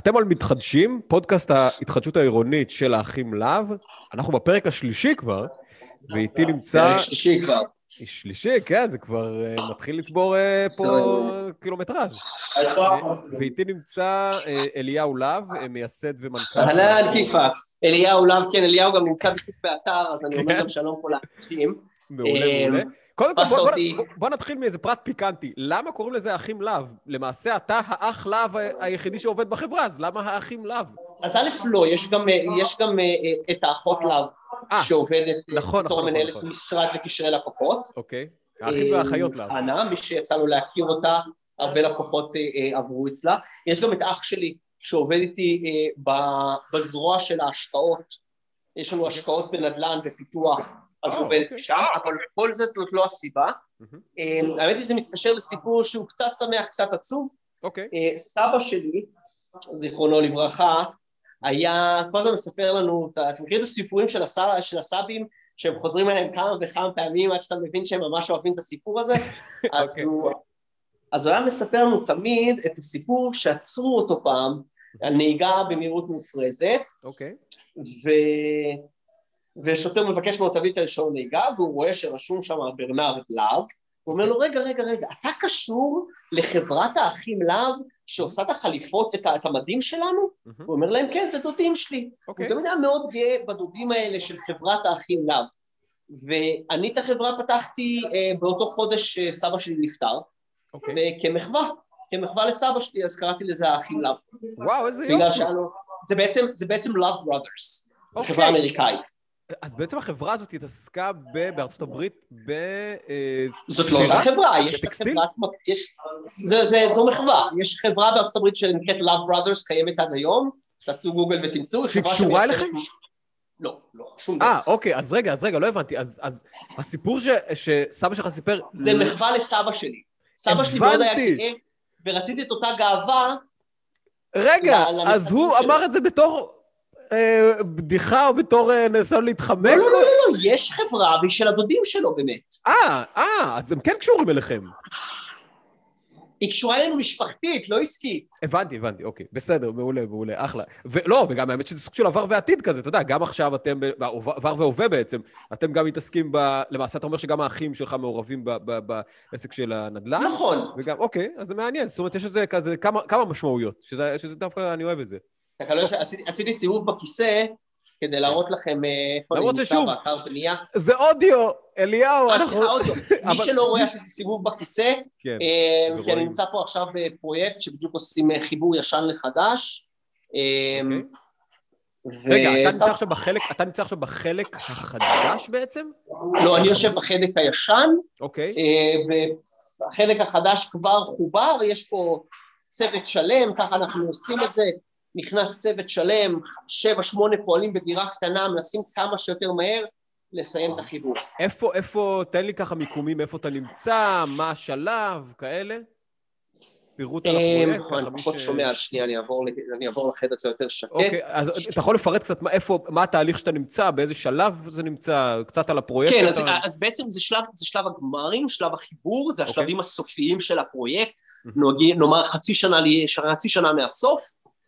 אתם על מתחדשים, פודקאסט ההתחדשות העירונית של האחים להב. אנחנו בפרק השלישי כבר, ואיתי נמצא... פרק שלישי כבר. שלישי, כן, זה כבר uh, מתחיל לצבור uh, פה קילומטראז'. ואיתי נמצא אליהו להב, מייסד ומנכ"ל. אהלן, כיפה. אליהו להב, כן, אליהו גם נמצא בדיוק באתר, אז אני אומר כן. גם שלום פה לאנשים. מעולה, מעולה. קודם כל, בוא, בוא, בוא נתחיל מאיזה פרט פיקנטי. למה קוראים לזה האחים להב? למעשה אתה האח להב היחידי שעובד בחברה, אז למה האחים להב? אז א', לא, יש גם, יש גם את האחות להב, אה, שעובדת נכון, בתור נכון, מנהלת נכון. משרד לקשרי לקוחות. אוקיי, האחים והאחיות להב. אנה, מי שיצא לו להכיר אותה, הרבה לקוחות אה, עברו אצלה. יש גם את אח שלי, שעובד איתי אה, בזרוע של ההשקעות. יש לנו השקעות בנדל"ן ופיתוח. אז הוא עובד שם, אבל כל זאת לא הסיבה. אמ, האמת היא שזה מתקשר לסיפור שהוא קצת שמח, קצת עצוב. אוקיי. אה, סבא שלי, זיכרונו לברכה, היה כל הזמן מספר לנו, אתה מכיר את הסיפורים של, הסבים, שהם חוזרים אליהם כמה וכמה פעמים עד שאתה מבין שהם ממש אוהבים את הסיפור הזה? אז, אוקיי. הוא, אז הוא היה מספר לנו תמיד את הסיפור שעצרו אותו פעם על נהיגה במהירות מופרזת. אוקיי. ושוטר מבקש ממנו תביא את הרישיון נהיגה, והוא רואה שרשום שם ברנרד להב, הוא אומר לו, רגע, רגע, רגע, אתה קשור לחברת האחים להב שעושה את החליפות, את, את המדים שלנו? Mm-hmm. הוא אומר להם, כן, זה דודים שלי. Okay. אוקיי. הוא תמיד היה מאוד גאה בדודים האלה של חברת האחים להב. ואני את החברה פתחתי אה, באותו חודש שסבא שלי נפטר, okay. אוקיי. וכמחווה, כמחווה לסבא שלי, אז קראתי לזה האחים להב. וואו, איזה יופי. שאנו, זה בעצם, זה בעצם Love Brothers, okay. זו חברה אוקיי. אמריקאית. אז בעצם החברה הזאת התעסקה בארצות הברית ב... אה, זאת לא אותה חברה, יש חברת... זו מחווה, יש חברה בארצות הברית שנקראת Love Brothers, קיימת עד היום, תעשו גוגל ותמצאו, היא קשורה אליכם? לא, לא, שום דבר. אה, אוקיי, אז רגע, אז רגע, לא הבנתי. אז הסיפור שסבא שלך סיפר... זה מחווה לסבא שלי. סבא שלי מאוד היה גאה, ורציתי את אותה גאווה... רגע, אז הוא אמר את זה בתור אה, בדיחה או בתור אה, ניסיון להתחמק? לא, לא, לא, לא, יש חברה והיא של הדודים שלו באמת. אה, אה, אז הם כן קשורים אליכם. היא קשורה אלינו משפחתית, לא עסקית. הבנתי, הבנתי, אוקיי. בסדר, מעולה, מעולה, אחלה. ולא, וגם האמת שזה סוג של עבר ועתיד כזה, אתה יודע, גם עכשיו אתם, עבר והווה בעצם, אתם גם מתעסקים ב... למעשה אתה אומר שגם האחים שלך מעורבים בעסק של הנדל"ן. נכון. וגם, אוקיי, אז זה מעניין. זאת אומרת, יש לזה כזה כמה, כמה משמעויות, שזה, שזה דווקא, אני אוהב את זה. לא עשיתי סיבוב בכיסא כדי להראות לכם אה, איפה אני נמצא באתר בנייה. זה אודיו, אליהו, אה, אנחנו... מי שלא רואה עשיתי סיבוב בכיסא, כן, אה, כי אני נמצא פה עכשיו בפרויקט שבדיוק עושים חיבור ישן לחדש. אוקיי. רגע, אתה נמצא עכשיו בחלק החדש בעצם? לא, אני יושב בחלק הישן. אוקיי. והחלק החדש כבר חובר, יש פה צוות שלם, ככה אנחנו עושים את זה. נכנס צוות שלם, שבע, שמונה פועלים בדירה קטנה, מנסים כמה שיותר מהר לסיים את החיבור. איפה, איפה, תן לי ככה מיקומים, איפה אתה נמצא, מה השלב, כאלה? פירוט על הפרויקט. אני פחות שומע, שנייה, אני אעבור לחדר קצת יותר שקט. אוקיי, אז אתה יכול לפרט קצת איפה, מה התהליך שאתה נמצא, באיזה שלב זה נמצא, קצת על הפרויקט? כן, אז בעצם זה שלב הגמרים, שלב החיבור, זה השלבים אוקיי. הסופיים של הפרויקט, נאמר חצי שנה מהסוף.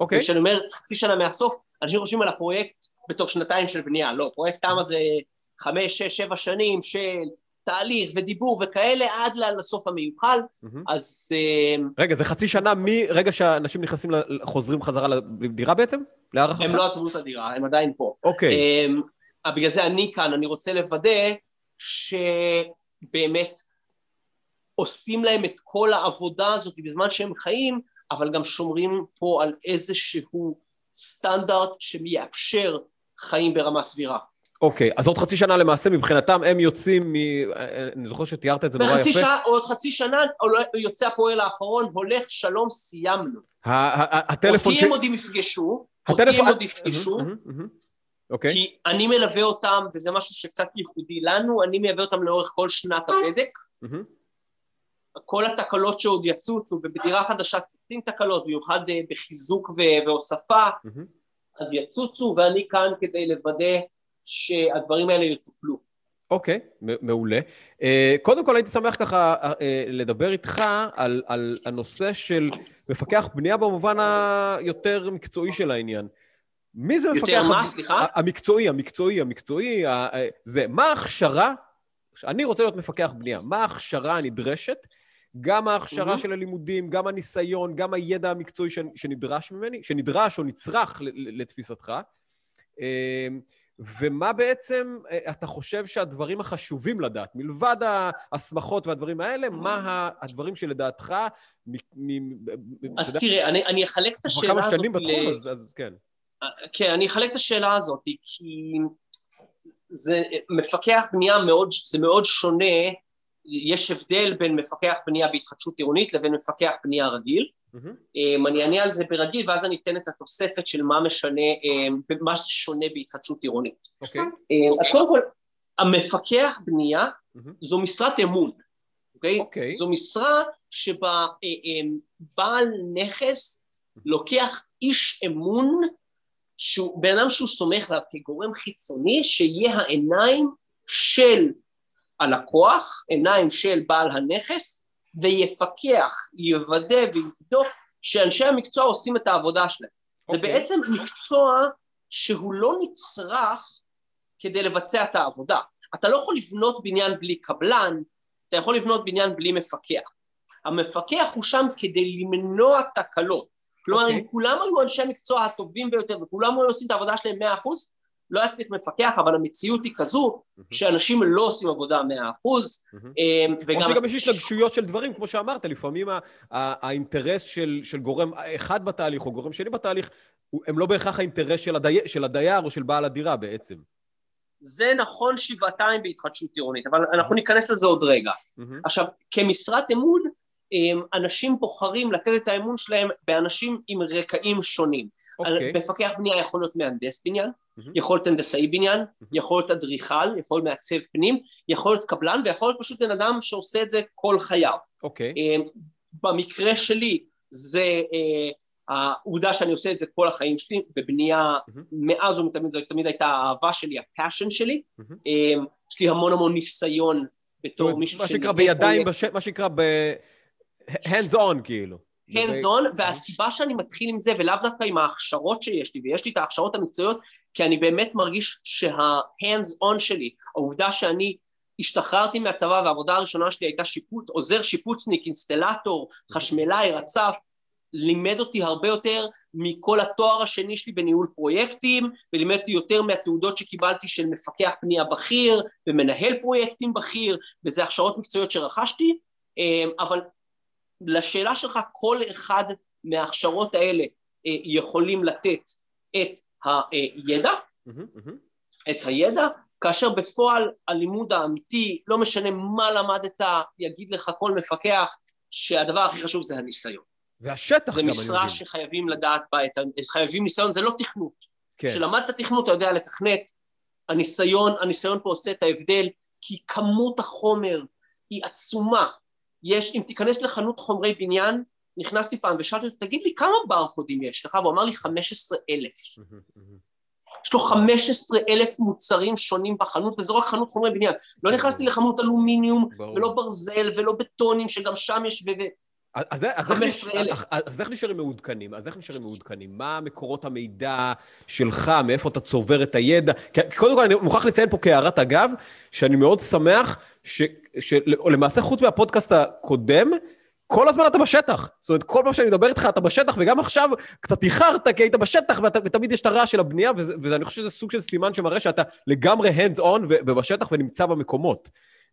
אוקיי. וכשאני אומר חצי שנה מהסוף, אנשים חושבים על הפרויקט בתור שנתיים של בנייה, לא, פרויקט תמ"א זה חמש, שש, שבע שנים של תהליך ודיבור וכאלה עד לסוף המיוחל, mm-hmm. אז... אה, רגע, זה חצי שנה מרגע שאנשים נכנסים, חוזרים חזרה לדירה בעצם? להערכתך? הם לא עזבו את הדירה, הם עדיין פה. אוקיי. Um, בגלל זה אני כאן, אני רוצה לוודא שבאמת עושים להם את כל העבודה הזאת בזמן שהם חיים, אבל גם שומרים פה על איזשהו סטנדרט שמאפשר חיים ברמה סבירה. אוקיי, אז עוד חצי שנה למעשה מבחינתם הם יוצאים מ... אני זוכר שתיארת את זה נורא יפה. שעה, עוד חצי שנה יוצא הפועל האחרון, הולך שלום, סיימנו. הטלפון ש... אותי הם עוד יפגשו, אותי הם עוד יפגשו, אוקיי. כי אני מלווה אותם, וזה משהו שקצת ייחודי לנו, אני מלווה אותם לאורך כל שנת הבדק. כל התקלות שעוד יצוצו, ובדירה חדשה צצים תקלות, במיוחד אה, בחיזוק והוספה, אז יצוצו, ואני כאן כדי לוודא שהדברים האלה יטופלו. אוקיי, מעולה. אה, קודם כל הייתי שמח ככה אה, לדבר איתך על, על הנושא של מפקח בנייה במובן היותר מקצועי של העניין. מי זה מפקח... יותר מה, סליחה? המקצועי, המקצועי, המקצועי, זה. מה ההכשרה, אני רוצה להיות מפקח בנייה, מה ההכשרה הנדרשת, גם ההכשרה של הלימודים, גם הניסיון, גם הידע המקצועי שנדרש ממני, שנדרש או נצרך לתפיסתך. אה, ומה בעצם אה, אתה חושב שהדברים החשובים לדעת, מלבד ההסמכות והדברים האלה, מה הדברים שלדעתך... אז תראה, אני, אני אחלק את השאלה הזאת... כמה שנים בתחום, אז, אז כן. אה, כן, אני אחלק את השאלה הזאת, כי זה מפקח בנייה מאוד, זה מאוד שונה, יש הבדל בין מפקח בנייה בהתחדשות עירונית לבין מפקח בנייה רגיל. Mm-hmm. אני אענה על זה ברגיל, ואז אני אתן את התוספת של מה משנה, אמ, מה שונה בהתחדשות עירונית. אוקיי. Okay. אז קודם כל, המפקח בנייה mm-hmm. זו משרת אמון, אוקיי? Okay? אוקיי. זו משרה שבה אה, אמ, בעל נכס לוקח איש אמון, שהוא, בן אדם שהוא סומך עליו כגורם חיצוני, שיהיה העיניים של הלקוח, עיניים של בעל הנכס, ויפקח, יוודא ויבדוק שאנשי המקצוע עושים את העבודה שלהם. Okay. זה אוקיי. בעצם מקצוע שהוא לא נצרך כדי לבצע את העבודה. אתה לא יכול לבנות בניין בלי קבלן, אתה יכול לבנות בניין בלי מפקח. המפקח הוא שם כדי למנוע תקלות. כלומר, okay. אם אוקיי. כולם היו אנשי המקצוע הטובים ביותר וכולם היו עושים את העבודה שלהם מאה אחוז, לא היה צריך מפקח, אבל המציאות היא כזו שאנשים לא עושים עבודה מאה אחוז. אמ, וגם... או שגם יש התנגשויות של דברים, כמו שאמרת, לפעמים האינטרס של, של גורם אחד בתהליך או גורם שני בתהליך, הם לא בהכרח האינטרס של, הדי... של הדייר או של בעל הדירה בעצם. זה נכון שבעתיים בהתחדשות עירונית, אבל אנחנו ניכנס לזה עוד רגע. עכשיו, כמשרת אמון, אנשים בוחרים לתת את האמון שלהם באנשים עם רקעים שונים. Okay. אוקיי. מפקח בנייה יכול להיות מהנדס בניין, mm-hmm. יכול להיות הנדסאי בניין, mm-hmm. יכול להיות אדריכל, יכול להיות מעצב פנים, יכול להיות קבלן ויכול להיות פשוט בן אדם שעושה את זה כל חייו. אוקיי. Okay. במקרה שלי זה אה, העובדה שאני עושה את זה כל החיים שלי, בבנייה mm-hmm. מאז ומתמיד, זו תמיד הייתה האהבה שלי, הפאשן שלי. Mm-hmm. יש לי המון המון ניסיון בתור מישהו... מה שנקרא בידיים, בש... מה שנקרא ב... hands on כאילו. hands on, והסיבה שאני מתחיל עם זה, ולאו דווקא עם ההכשרות שיש לי, ויש לי את ההכשרות המקצועיות, כי אני באמת מרגיש שה-hands on שלי, העובדה שאני השתחררתי מהצבא והעבודה הראשונה שלי הייתה שיפוץ, עוזר שיפוצניק, אינסטלטור, חשמלאי, רצף, לימד אותי הרבה יותר מכל התואר השני שלי בניהול פרויקטים, ולימד אותי יותר מהתעודות שקיבלתי של מפקח פנייה בכיר ומנהל פרויקטים בכיר, וזה הכשרות מקצועיות שרכשתי, אה, אבל לשאלה שלך, כל אחד מההכשרות האלה אה, יכולים לתת את הידע, את הידע, כאשר בפועל הלימוד האמיתי, לא משנה מה למדת, יגיד לך כל מפקח שהדבר הכי חשוב זה הניסיון. והשטח גם, זה משרה שחייבים לדעת בה, חייבים ניסיון, זה לא תכנות. כן. כשלמדת תכנות אתה יודע לתכנת, הניסיון, הניסיון פה עושה את ההבדל, כי כמות החומר היא עצומה, יש, אם תיכנס לחנות חומרי בניין, נכנסתי פעם ושאלתי אותו, תגיד לי, כמה ברקודים יש לך? והוא אמר לי, 15 אלף. יש לו 15 אלף מוצרים שונים בחנות, וזו רק חנות חומרי בניין. לא נכנסתי לחנות אלומיניום, ולא ברזל, ולא בטונים, שגם שם יש, ו... אז, אז, איך, אז, אז איך נשארים מעודכנים? אז איך נשארים מעודכנים? מה מקורות המידע שלך? מאיפה אתה צובר את הידע? קודם כל, אני מוכרח לציין פה כהערת אגב, שאני מאוד שמח ש, שלמעשה, חוץ מהפודקאסט הקודם, כל הזמן אתה בשטח. זאת אומרת, כל פעם שאני מדבר איתך אתה בשטח, וגם עכשיו קצת איחרת כי היית בשטח, ואת, ותמיד יש את הרעש של הבנייה, ואני חושב שזה סוג של סימן שמראה שאתה לגמרי hands on ובשטח ונמצא במקומות.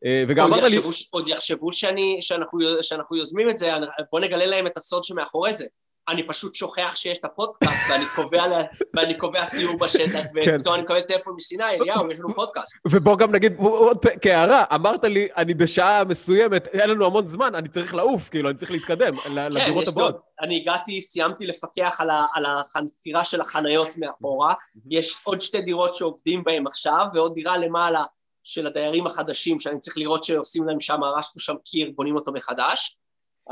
אה, וגם אמרת לי... עוד יחשבו שאני, שאנחנו, שאנחנו יוזמים את זה, בוא נגלה להם את הסוד שמאחורי זה. אני פשוט שוכח שיש את הפודקאסט, ואני קובע, ואני קובע סיור בשטח, כן. ופתאום אני מקבל טלפון מסיני, אליהו, יש לנו פודקאסט. ובוא גם נגיד, עוד כהערה, אמרת לי, אני בשעה מסוימת, אין לנו המון זמן, אני צריך לעוף, כאילו, אני צריך להתקדם כן, לדירות הבאות. אני הגעתי, סיימתי לפקח על החפירה של החניות מאחורה, יש עוד שתי דירות שעובדים בהן עכשיו, ועוד דירה למעלה של הדיירים החדשים, שאני צריך לראות שעושים להם שם, הרשנו שם קיר, בונים אותו מחדש.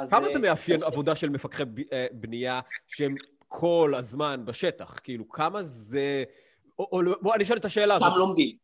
כמה זה אה, מאפיין עבודה של מפקחי אה, בנייה שהם כל הזמן בשטח? כאילו, כמה זה... או, או, בוא, אני אשאל את השאלה הזאת. כמה לומדים?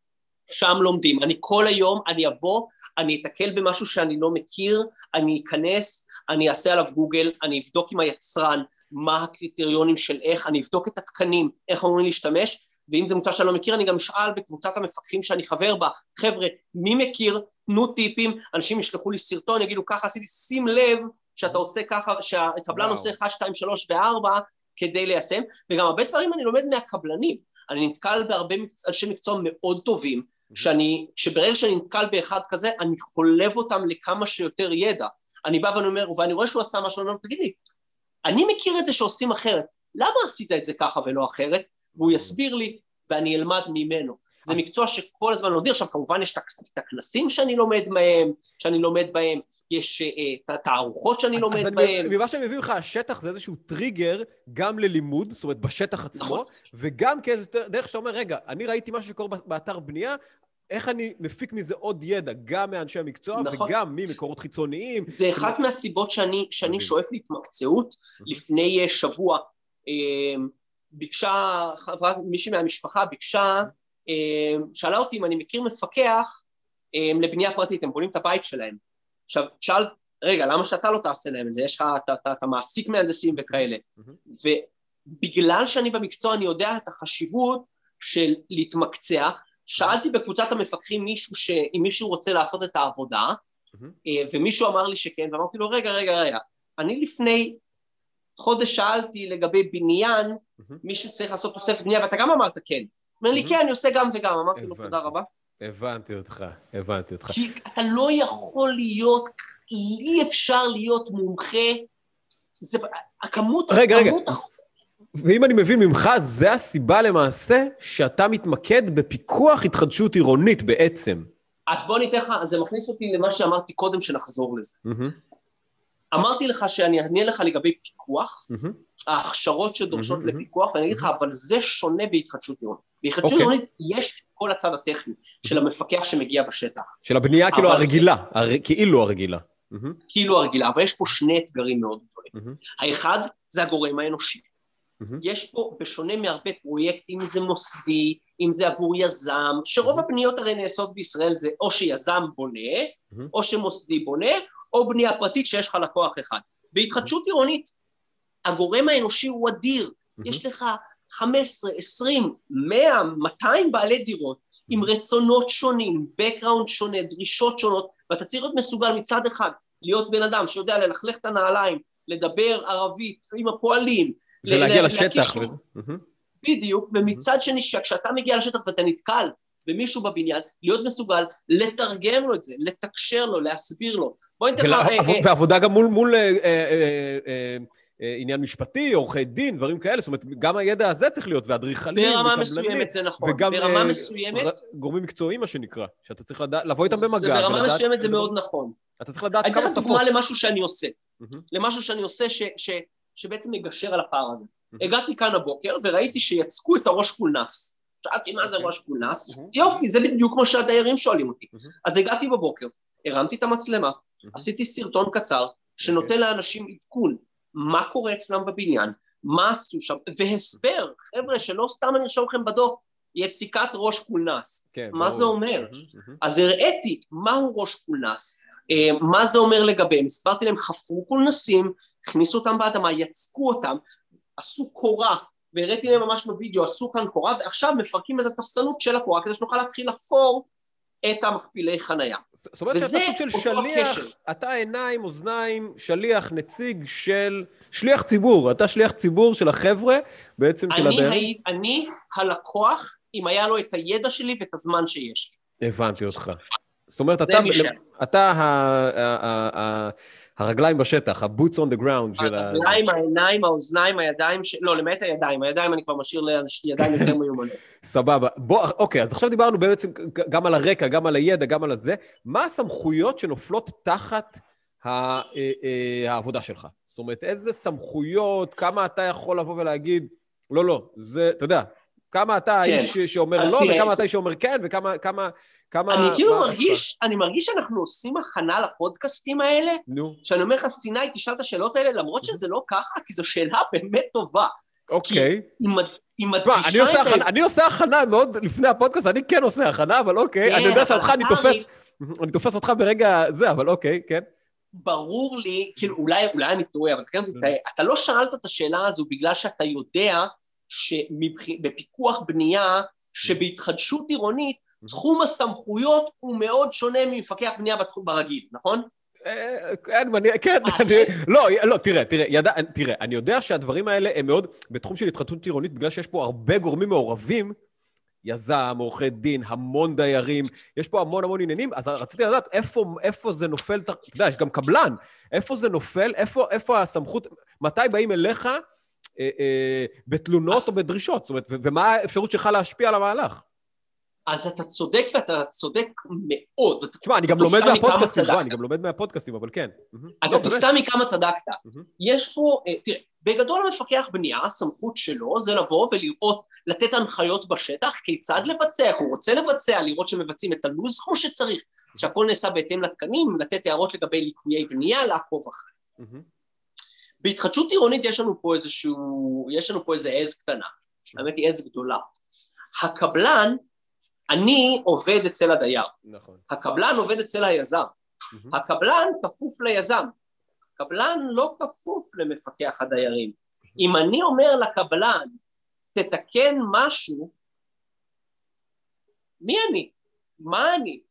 שם לומדים. אני כל היום, אני אבוא, אני אתקל במשהו שאני לא מכיר, אני אכנס, אני אעשה עליו גוגל, אני אבדוק עם היצרן מה הקריטריונים של איך, אני אבדוק את התקנים, איך אמורים להשתמש, ואם זה מוצר שאני לא מכיר, אני גם אשאל בקבוצת המפקחים שאני חבר בה, חבר'ה, מי מכיר? תנו טיפים, אנשים ישלחו לי סרטון, יגידו ככה עשיתי, שים לב שאתה עושה ככה, שהקבלן עושה 1, 2, 3 ו-4 כדי ליישם, וגם הרבה דברים אני לומד מהקבלנים. אני נתקל בהרבה אנשי מקצוע מאוד טובים, שאני, שברגע שאני נתקל באחד כזה, אני חולב אותם לכמה שיותר ידע. אני בא ואני אומר, ואני רואה שהוא עשה משהו, אני אומר, תגיד לי, אני מכיר את זה שעושים אחרת, למה עשית את זה ככה ולא אחרת? והוא יסביר לי, ואני אלמד ממנו. זה מקצוע שכל הזמן לומדים, עכשיו כמובן יש את הכנסים שאני לומד מהם, שאני לומד בהם, יש אה, את התערוכות שאני לומד בהם. ממה שאני מבין לך, השטח זה איזשהו טריגר גם ללימוד, זאת אומרת בשטח עצמו, נכון. וגם כאיזה דרך שאתה אומר, רגע, אני ראיתי משהו שקורה באתר בנייה, איך אני מפיק מזה עוד ידע, גם מאנשי המקצוע נכון. וגם ממקורות חיצוניים. זה אחת מהסיבות שאני, שאני שואף להתמקצעות. לפני אה, שבוע אה, ביקשה, חברה, מישהי מהמשפחה ביקשה, שאלה אותי אם אני מכיר מפקח לבנייה פרטית, הם בונים את הבית שלהם. עכשיו, שאל, רגע, למה שאתה לא תעשה להם את זה? יש לך, אתה, אתה, אתה מעסיק מהנדסים וכאלה. ובגלל שאני במקצוע, אני יודע את החשיבות של להתמקצע, שאלתי בקבוצת המפקחים מישהו ש... אם מישהו רוצה לעשות את העבודה, mm-hmm. ומישהו אמר לי שכן, ואמרתי לו, רגע, רגע, רגע, אני לפני חודש שאלתי לגבי בניין, mm-hmm. מישהו צריך לעשות תוספת בנייה, ואתה גם אמרת כן. אומר לי, כן, אני עושה גם וגם. אמרתי לו, תודה רבה. הבנתי אותך, הבנתי אותך. כי אתה לא יכול להיות, אי אפשר להיות מומחה, זה, הכמות, רגע, הכמות... רגע. ואם אני מבין ממך, זה הסיבה למעשה שאתה מתמקד בפיקוח התחדשות עירונית בעצם. אז בוא ניתן לך, זה מכניס אותי למה שאמרתי קודם, שנחזור לזה. Mm-hmm. אמרתי לך שאני אענה לך לגבי פיקוח, mm-hmm. ההכשרות שדורשות mm-hmm. לפיקוח, ואני אגיד לך, אבל זה שונה בהתחדשות עירונית. בהתחדשות okay. אוקיי. עירונית יש כל הצד הטכני של המפקח שמגיע בשטח. של הבנייה כאילו הרגילה, זה... הר... כאילו הרגילה. Mm-hmm. כאילו הרגילה, אבל יש פה שני אתגרים מאוד גדולים. Mm-hmm. האחד זה הגורם האנושי. Mm-hmm. יש פה, בשונה מהרבה פרויקטים, אם זה מוסדי, אם זה עבור יזם, שרוב mm-hmm. הבניות הרי נעשות בישראל זה או שיזם בונה, mm-hmm. או שמוסדי בונה, או בנייה פרטית שיש לך לקוח אחד. בהתחדשות עירונית, הגורם האנושי הוא אדיר. יש לך 15, 20, 100, 200 בעלי דירות עם רצונות שונים, background שונה, דרישות שונות, ואתה צריך להיות מסוגל מצד אחד להיות בן אדם שיודע ללכלך את הנעליים, לדבר ערבית עם הפועלים, ולהגיע לשטח. בדיוק, ומצד שני, כשאתה מגיע לשטח ואתה נתקל במישהו בבניין, להיות מסוגל לתרגם לו את זה, לתקשר לו, להסביר לו. בוא ניתן לך... אה, אה, ועבודה גם מול, מול אה, עניין משפטי, עורכי דין, דברים כאלה, זאת אומרת, גם הידע הזה צריך להיות, ואדריכלים, ברמה מסוימת זה נכון, וגם ברמה מסוימת... גורמים מקצועיים, מה שנקרא, שאתה צריך לדעת, לבוא איתם במגע. ברמה מסוימת זה מאוד נכון. אתה צריך לדעת כמה שפות. אני אתן לך דוגמה למשהו שאני עושה. למשהו שאני עושה שבעצם מגשר על הפער הזה. הגעתי כאן הבוקר וראיתי שיצקו את הראש קולנס. שאלתי מה זה ראש קולנס? יופי, זה בדיוק כמו שהדיירים שואלים אותי. אז הגעתי בבוקר, הרמתי את המצלמה, עשיתי סרטון קצר שנותן לאנשים עדכון מה קורה אצלם בבניין, מה עשו שם, והסבר, חבר'ה, שלא סתם אני ארשום לכם בדוח, יציקת ראש קולנס. כן, מה ברור. זה אומר? אז הראיתי מהו ראש קולנס, אה, מה זה אומר לגביהם, הסברתי להם, חפרו קולנסים, הכניסו אותם באדמה, יצקו אותם, עשו קורה, והראיתי להם ממש בווידאו, עשו כאן קורה, ועכשיו מפרקים את התפסנות של הקורה כדי שנוכל להתחיל לחפור את המכפילי חנייה. זאת אומרת שאתה סוג של שליח, הקשר. אתה עיניים, אוזניים, שליח, נציג של... שליח ציבור, אתה שליח ציבור של החבר'ה, בעצם של הדרך. אני הלקוח, אם היה לו את הידע שלי ואת הזמן שיש. הבנתי אותך. זאת אומרת, אתה, אתה ה, ה, ה, הרגליים בשטח, ה-boots on the ground של ה... הרגליים, העיניים, האוזניים, הידיים, לא, למעט הידיים, הידיים אני כבר משאיר לידיים יותר מיומנות. סבבה. בוא, אוקיי, אז עכשיו דיברנו בעצם גם על הרקע, גם על הידע, גם על הזה. מה הסמכויות שנופלות תחת אה, אה, העבודה שלך? זאת אומרת, איזה סמכויות, כמה אתה יכול לבוא ולהגיד, לא, לא, זה, אתה יודע, כמה אתה כן. האיש שאומר לא, תראה, וכמה אתה איש שאומר כן, וכמה... כמה, כמה, אני כאילו מרגיש, אני מרגיש שאנחנו עושים הכנה לפודקאסטים האלה, נו. שאני אומר לך, סיני, תשאל את השאלות האלה, למרות שזה לא ככה, כי זו שאלה באמת טובה. אוקיי. כי היא מדגישה את ה... אני עושה הכנה מאוד לפני הפודקאסט, אני כן עושה הכנה, אבל אוקיי. כן, אני יודע אבל שאותך אני אתה תופס, אני תופס אותך ברגע זה, אבל אוקיי, כן. ברור לי, כאילו אולי, אולי אני טועה, אבל אתה- אתה לא שאלת את השאלה הזו בגלל שאתה יודע שבפיקוח בנייה, שבהתחדשות עירונית, תחום הסמכויות הוא מאוד שונה ממפקח בנייה בתחום ברגיל, נכון? אה, כן, מניע- כן, אה, אני... לא, לא, תראה, תראה, ידע, תראה, אני יודע שהדברים האלה הם מאוד, בתחום של התחדשות עירונית, בגלל שיש פה הרבה גורמים מעורבים, יזם, עורכי דין, המון דיירים, יש פה המון המון עניינים, אז רציתי לדעת איפה, איפה זה נופל, אתה יודע, יש גם קבלן, איפה זה נופל, איפה, איפה הסמכות, מתי באים אליך אה, אה, בתלונות אז- או בדרישות, זאת אומרת, ומה האפשרות שלך להשפיע על המהלך? אז אתה צודק ואתה צודק מאוד. אתה- תשמע, אני גם אתה לומד מהפודקאסטים, אני גם לומד מהפודקאסטים, אבל כן. אתה לא, באמת. תופתע מכמה צדקת. יש פה, אה, תראה, בגדול המפקח בנייה, הסמכות שלו זה לבוא ולראות, לתת הנחיות בשטח, כיצד לבצע, איך הוא רוצה לבצע, לראות שמבצעים את הלו"ז כמו שצריך, שהכל נעשה בהתאם לתקנים, לתת הערות לגבי ליקויי בנייה, לעקוב אחרי. בהתחדשות עירונית יש לנו פה איזשהו, יש לנו פה איזה עז קטנה, האמת היא עז גדולה. הקבלן, אני עובד אצל הדייר, נכון. הקבלן עובד אצל היזם. הקבלן כפוף ליזם, הקבלן לא כפוף למפקח הדיירים. אם אני אומר לקבלן, תתקן משהו, מי אני? מה אני?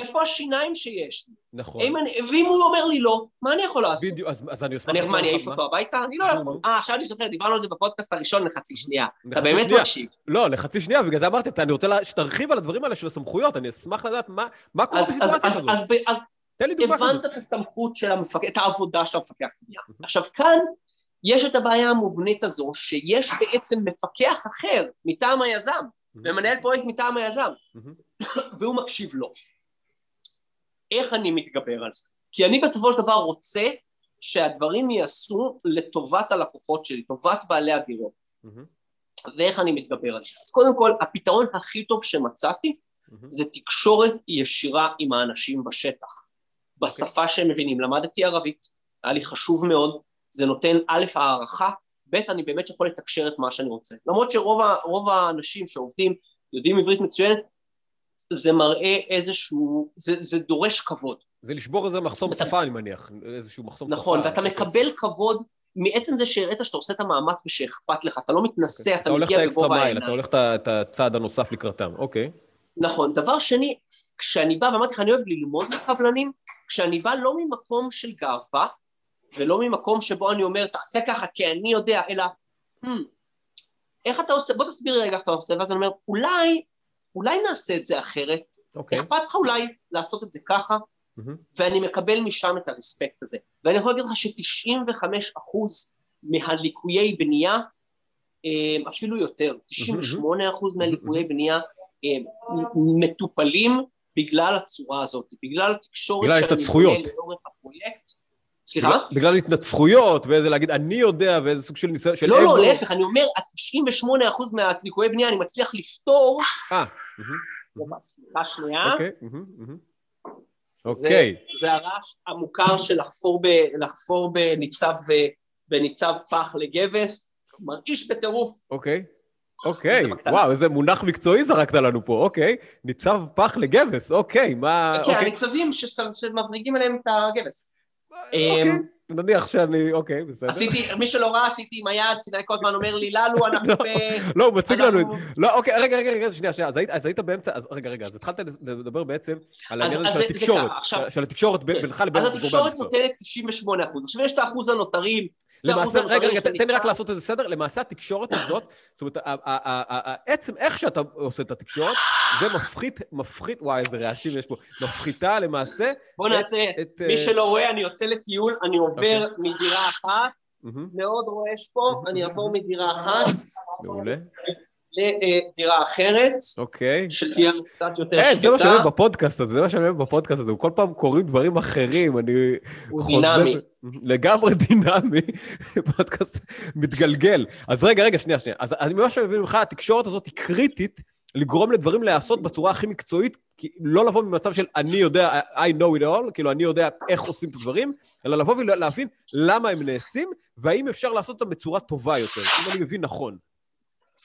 איפה השיניים שיש לי? נכון. אני, ואם הוא אומר לי לא, מה אני יכול לעשות? בדיוק, אז, אז אני אשמח... אני, מה, אני אעיף? אותו הביתה? אני לא יכול. אה, עכשיו אני זוכר, דיברנו על זה בפודקאסט הראשון לחצי שנייה. אתה באמת. מקשיב. לא, לחצי שנייה, בגלל זה אמרתי, אני רוצה שתרחיב על הדברים האלה של הסמכויות, אני אשמח לדעת מה, מה קורה בסיטואציה אז, כזאת. אז, תן לי דוגמה הבנת. את הסמכות של המפקח, את העבודה של המפקח בנייה. עכשיו כאן יש את הבעיה המובנית הזו, שיש בעצם מפקח אחר מטעם היזם, ומנהל פרויקט מטעם היזם. והוא מקשיב לו. איך אני מתגבר על זה? כי אני בסופו של דבר רוצה שהדברים ייעשו לטובת הלקוחות שלי, טובת בעלי הדירות. מהמם. ואיך אני מתגבר על זה? אז קודם כל, הפתרון הכי טוב שמצאתי מהמם. זה תקשורת ישירה עם האנשים בשטח, בשפה שהם מבינים. למדתי ערבית, היה לי חשוב מאוד, זה נותן א', הערכה, ב', אני באמת יכול לתקשר את מה שאני רוצה. למרות שרוב האנשים שעובדים יודעים עברית מצוינת, זה מראה איזשהו, זה, זה דורש כבוד. זה לשבור איזה מחסום ואתה- שפה, אני מניח. איזשהו מחסום שפה. נכון, ואתה אוקיי. מקבל כבוד מעצם זה שהראית שאתה עושה את המאמץ ושאכפת לך, אתה לא מתנשא, אתה אתה הולך את מגיע בגובה העיניים. אתה הולך את הצעד הנוסף לקראתם, אוקיי. נכון. דבר שני, כשאני בא, ואמרתי לך, אני אוהב ללמוד מקבלנים, כשאני בא לא ממקום של גאווה, ולא ממקום שבו אני אומר, תעשה ככה כי אני יודע, אלא, "Hmm, איך אתה עושה, בוא תסביר לי רגע איך אתה עושה, ואז אני אומר, אולי, אולי נעשה את זה אחרת, אוקיי. אכפת לך אולי לעשות את זה ככה, מהמם. ואני מקבל משם את הרספקט הזה. ואני יכול להגיד לך ש-95 אחוז מהליקויי בנייה, אה, אפילו יותר, 98 אחוז מהליקויי בנייה אה, מטופלים בגלל הצורה הזאת, בגלל התקשורת בגלל שאני. בונה לאורך הפרויקט. סליחה? בגלל- התנצחויות, ואיזה להגיד, אני יודע, ואיזה סוג של ניסיון, של לא. לא, להפך, אני אומר, ה-98 אחוז מהליקויי בנייה אני מצליח לפתור, אה. סליחה שנייה, אוקיי. זה- אוקיי. זה הרעש המוכר של לחפור, לחפור בניצב, פח לגבס, מרעיש בטירוף. אוקיי. אוקיי. וואו, איזה מונח מקצועי זרקת לנו פה, אוקיי. ניצב פח לגבס, אוקיי, מה... כן, אוקיי. הניצבים שמבריגים עליהם את הגבס. אוקיי, אמ, נניח שאני, אוקיי, בסדר. עשיתי, מי שלא ראה, עשיתי עם היד, סיני כל הזמן אומר לי, ללו, אנחנו ב... לא, הוא מציג לנו את... אנחנו- לא, אוקיי, רגע, רגע, רגע, שנייה, שנייה. אז היית- באמצע, אז רגע, רגע, אז התחלת לדבר בעצם על העניין זה- של זה התקשורת. של התקשורת. בינך לבין אז התקשורת. נותנת 98 אחוז. עכשיו יש את האחוז הנותרים. למעשה, האחוז רגע, רגע, תן לי רק לעשות איזה סדר. למעשה התקשורת הזאת, זאת אומרת, עצם איך שאתה עושה את התקשורת, זה מפחית, מפחית, וואי, איזה רעשים יש פה, מפחיתה למעשה בוא נעשה. מי אה, שלא רואה, אני יוצא לטיול, אני עובר אוקיי. מדירה אחת, מאוד רועש פה, אני אעבור מדירה אחת מעולה, לדירה אחרת, אוקיי. שתהיה קצת יותר אין, זה מה שאני שקטה. אוהב בפודקאסט הזה, זה מה שאני אוהב בפודקאסט הזה, הוא כל פעם קוראים דברים אחרים, אני הוא חוזר... דינמי. לגמרי דינמי, פודקאסט מתגלגל. אז רגע, רגע, שנייה, שנייה. אז אני שאני מבין ממך, התקשורת הזאת היא קריטית לגרום לדברים להיעשות בצורה הכי מקצועית, כי לא לבוא ממצב של אני יודע, I know it all, כאילו אני יודע איך עושים את הדברים, אלא לבוא ולהבין למה הם נעשים, והאם אפשר לעשות אותם בצורה טובה יותר, אם אני מבין נכון.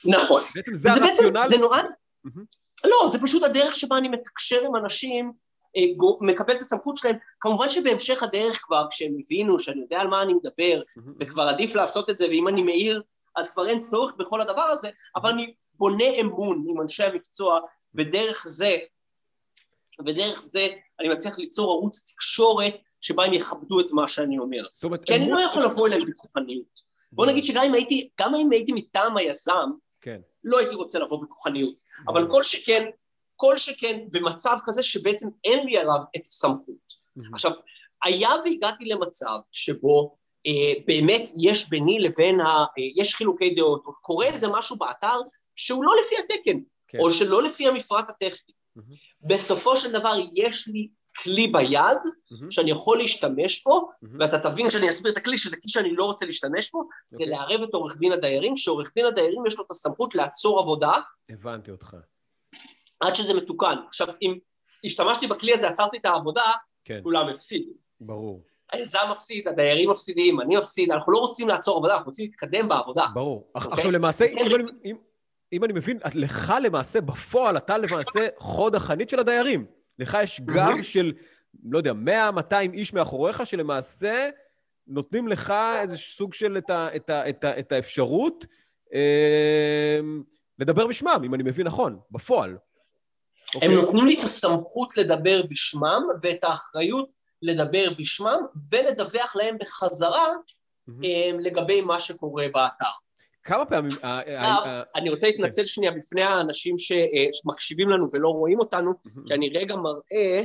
נכון. בעצם זה בעצם, הרציונל. זה נורא... מהמם. לא, זה פשוט הדרך שבה אני מתקשר עם אנשים, אה, מקבל את הסמכות שלהם. כמובן שבהמשך הדרך כבר, כשהם הבינו שאני יודע על מה אני מדבר, מהמם. וכבר עדיף לעשות את זה, ואם אני מעיר, אז כבר אין צורך בכל הדבר הזה, אבל אני בונה אמון עם אנשי המקצוע, ודרך זה, ודרך זה אני מצליח ליצור ערוץ תקשורת שבה הם יכבדו את מה שאני אומר. זאת אומרת, כי אני לא יכול לבוא אליהם בכוחניות. בוא נגיד שגם אם הייתי, גם אם הייתי מטעם היזם. לא הייתי רוצה לבוא בכוחניות. אבל ברור. כל שכן, כל שכן במצב כזה שבעצם אין לי עליו את הסמכות. מהמם. עכשיו, היה והגעתי למצב שבו אה, באמת יש ביני לבין ה... אה, יש חילוקי דעות, או קורה איזה משהו באתר שהוא לא לפי התקן, כן. או שלא לפי המפרט הטכני. מהמם. בסופו של דבר יש לי כלי ביד מהמם. שאני יכול להשתמש בו, מהמם. ואתה תבין כשאני אסביר את הכלי שזה כלי שאני לא רוצה להשתמש בו, זה אוקיי. לערב את עורך דין הדיירים, שעורך דין הדיירים יש לו את הסמכות לעצור עבודה הבנתי אותך. עד שזה מתוקן. עכשיו, אם השתמשתי בכלי הזה, עצרתי את העבודה, כן, כולם הפסידו. ברור. היזם מפסיד, הדיירים מפסידים, אני מפסיד, אנחנו לא רוצים לעצור עבודה, אנחנו רוצים להתקדם בעבודה. ברור. אח- אוקיי? עכשיו למעשה, כן. אם אני- אם- אם אני מבין, לך למעשה, בפועל, אתה למעשה חוד החנית של הדיירים. לך יש גב מהמם. של, לא יודע, 100-200 איש מאחוריך, שלמעשה נותנים לך איזה סוג של את, ה, את, ה, את, ה, את האפשרות אה, לדבר בשמם, אם אני מבין נכון, בפועל. הם אוקיי? נותנים לי את הסמכות לדבר בשמם, ואת האחריות לדבר בשמם, ולדווח להם בחזרה. אה, לגבי מה שקורה באתר. כמה פעמים... אה, אה, אה, אני רוצה להתנצל שנייה בפני האנשים שמקשיבים לנו ולא רואים אותנו, כי אני רגע מראה.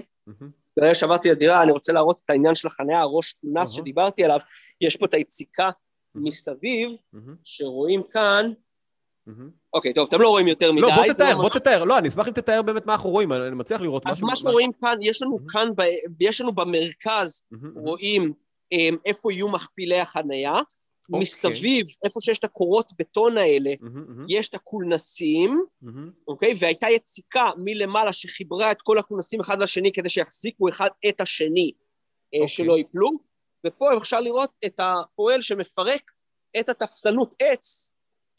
ברגע שעברתי לדירה, אני רוצה להראות את העניין של החניה, הראש כונס אהה. שדיברתי עליו, יש פה את היציקה מסביב, שרואים כאן. אוקיי, טוב, אתם לא רואים יותר מדי. לא, בוא תתאר, ממש- בוא תתאר. לא, אני אשמח אם תתאר באמת מה אנחנו רואים, אני מצליח לראות אז משהו. מה שרואים כאן, יש לנו כאן, יש לנו במרכז. רואים איפה יהיו מכפילי החנייה, אוקיי. מסביב, איפה שיש את הקורות בטון האלה, מהמם, מהמם, יש את הקולנסים, מהמם. אוקיי? והייתה יציקה מלמעלה שחיברה את כל הכונסים אחד לשני כדי שיחזיקו אחד את השני, אה, אוקיי. שלא ייפלו. ופה אפשר לראות את הפועל שמפרק את התפסנות עץ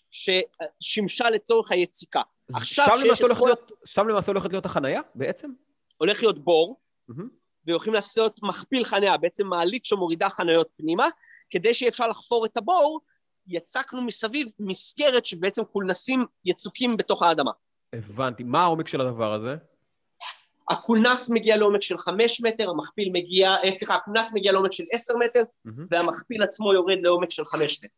ששימשה לצורך היציקה. עכשיו שם למעשה הולכת כל- להיות- שם למעשה הולכת להיות החנייה, בעצם? הולך להיות בור, מהמם. והולכים לעשות מכפיל חניה, בעצם מעלית שמורידה חניות פנימה, כדי שיהיה אפשר לחפור את הבור, יצקנו מסביב מסגרת שבעצם קולנסים יצוקים בתוך האדמה. הבנתי. מה העומק של הדבר הזה? הקולנס מגיע לעומק של חמש מטר, המכפיל מגיע, אה, סליחה, הקולנס מגיע לעומק של עשר מטר, מהמם. והמכפיל עצמו יורד לעומק של חמש מטר.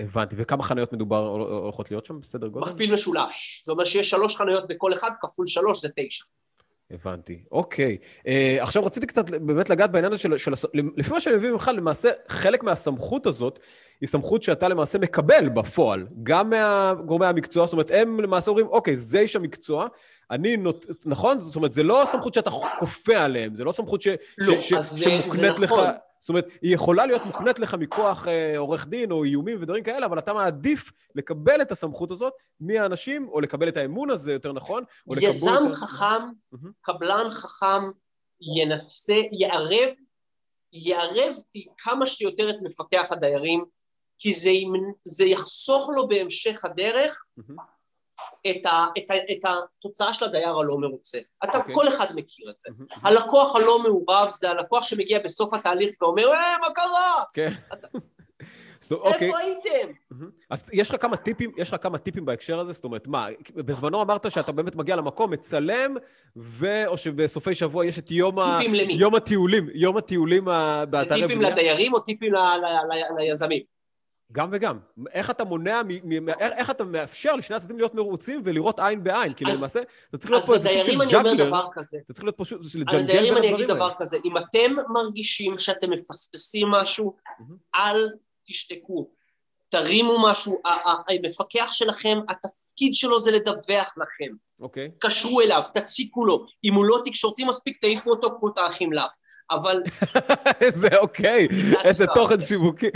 הבנתי. וכמה חניות מדובר הולכות להיות שם בסדר גודל? מכפיל משולש. זאת אומרת שיש שלוש חנויות בכל אחד, כפול שלוש זה תשע. הבנתי. אוקיי. אה, עכשיו רציתי קצת באמת לגעת בעניין הזה של, של... לפי מה שאני מבין ממך, למעשה חלק מהסמכות הזאת היא סמכות שאתה למעשה מקבל בפועל, גם מהגורמי המקצוע, זאת אומרת, הם למעשה אומרים, אוקיי, זה איש המקצוע, אני נות... נכון? זאת אומרת, זה לא סמכות שאתה כופה עליהם, זה לא סמכות ש... לא, ש... זה- שמוקנית זה לך... נכון. זאת אומרת, היא יכולה להיות מוקנית לך מכוח אה, עורך דין או איומים ודברים כאלה, אבל אתה מעדיף לקבל את הסמכות הזאת מהאנשים, או לקבל את האמון הזה, יותר נכון, או לקבל יזם ה- חכם, מהמם. קבלן חכם, ינסה, יערב, יערב כמה שיותר את מפקח הדיירים, כי זה, זה יחסוך לו בהמשך הדרך מהמם. את, ה, את, ה, את התוצאה של הדייר הלא מרוצה. אתה, אוקיי. כל אחד מכיר את זה. מהמם. הלקוח הלא מעורב זה הלקוח שמגיע בסוף התהליך ואומר, אה, מה קרה? כן. אוקיי. איפה הייתם? אז יש לך כמה טיפים, יש לך כמה טיפים בהקשר הזה? זאת אומרת, מה, בזמנו אמרת שאתה באמת מגיע למקום, מצלם, ו... או שבסופי שבוע יש את יום, ה... טיפים למי? יום הטיולים, יום הטיולים ה- זה באתרי טיפים בנייה? לדיירים או טיפים ל- ל- ל- ליזמים? גם וגם. איך אתה מונע, מ... מ... איך, איך אתה מאפשר לשני הצדדים להיות מרוצים ולראות עין בעין? כי אז- למעשה, זה צריך להיות פה איזה סוג של ג'אגלר. דבר כזה. זה צריך להיות פשוט, של על לג'נגל הדיירים בין אני אגיד הדברים דבר האלה. כזה, אם אתם מרגישים שאתם מפספסים משהו, מהמם. אל תשתקו. תרימו משהו, המפקח שלכם, התפקיד שלו זה לדווח לכם. אוקיי. קשרו אליו, תציקו לו. אם הוא לא תקשורתי מספיק, תעיפו אותו, קחו את האחים לאו. אבל איזה אוקיי, איזה. תוכן שיווקי.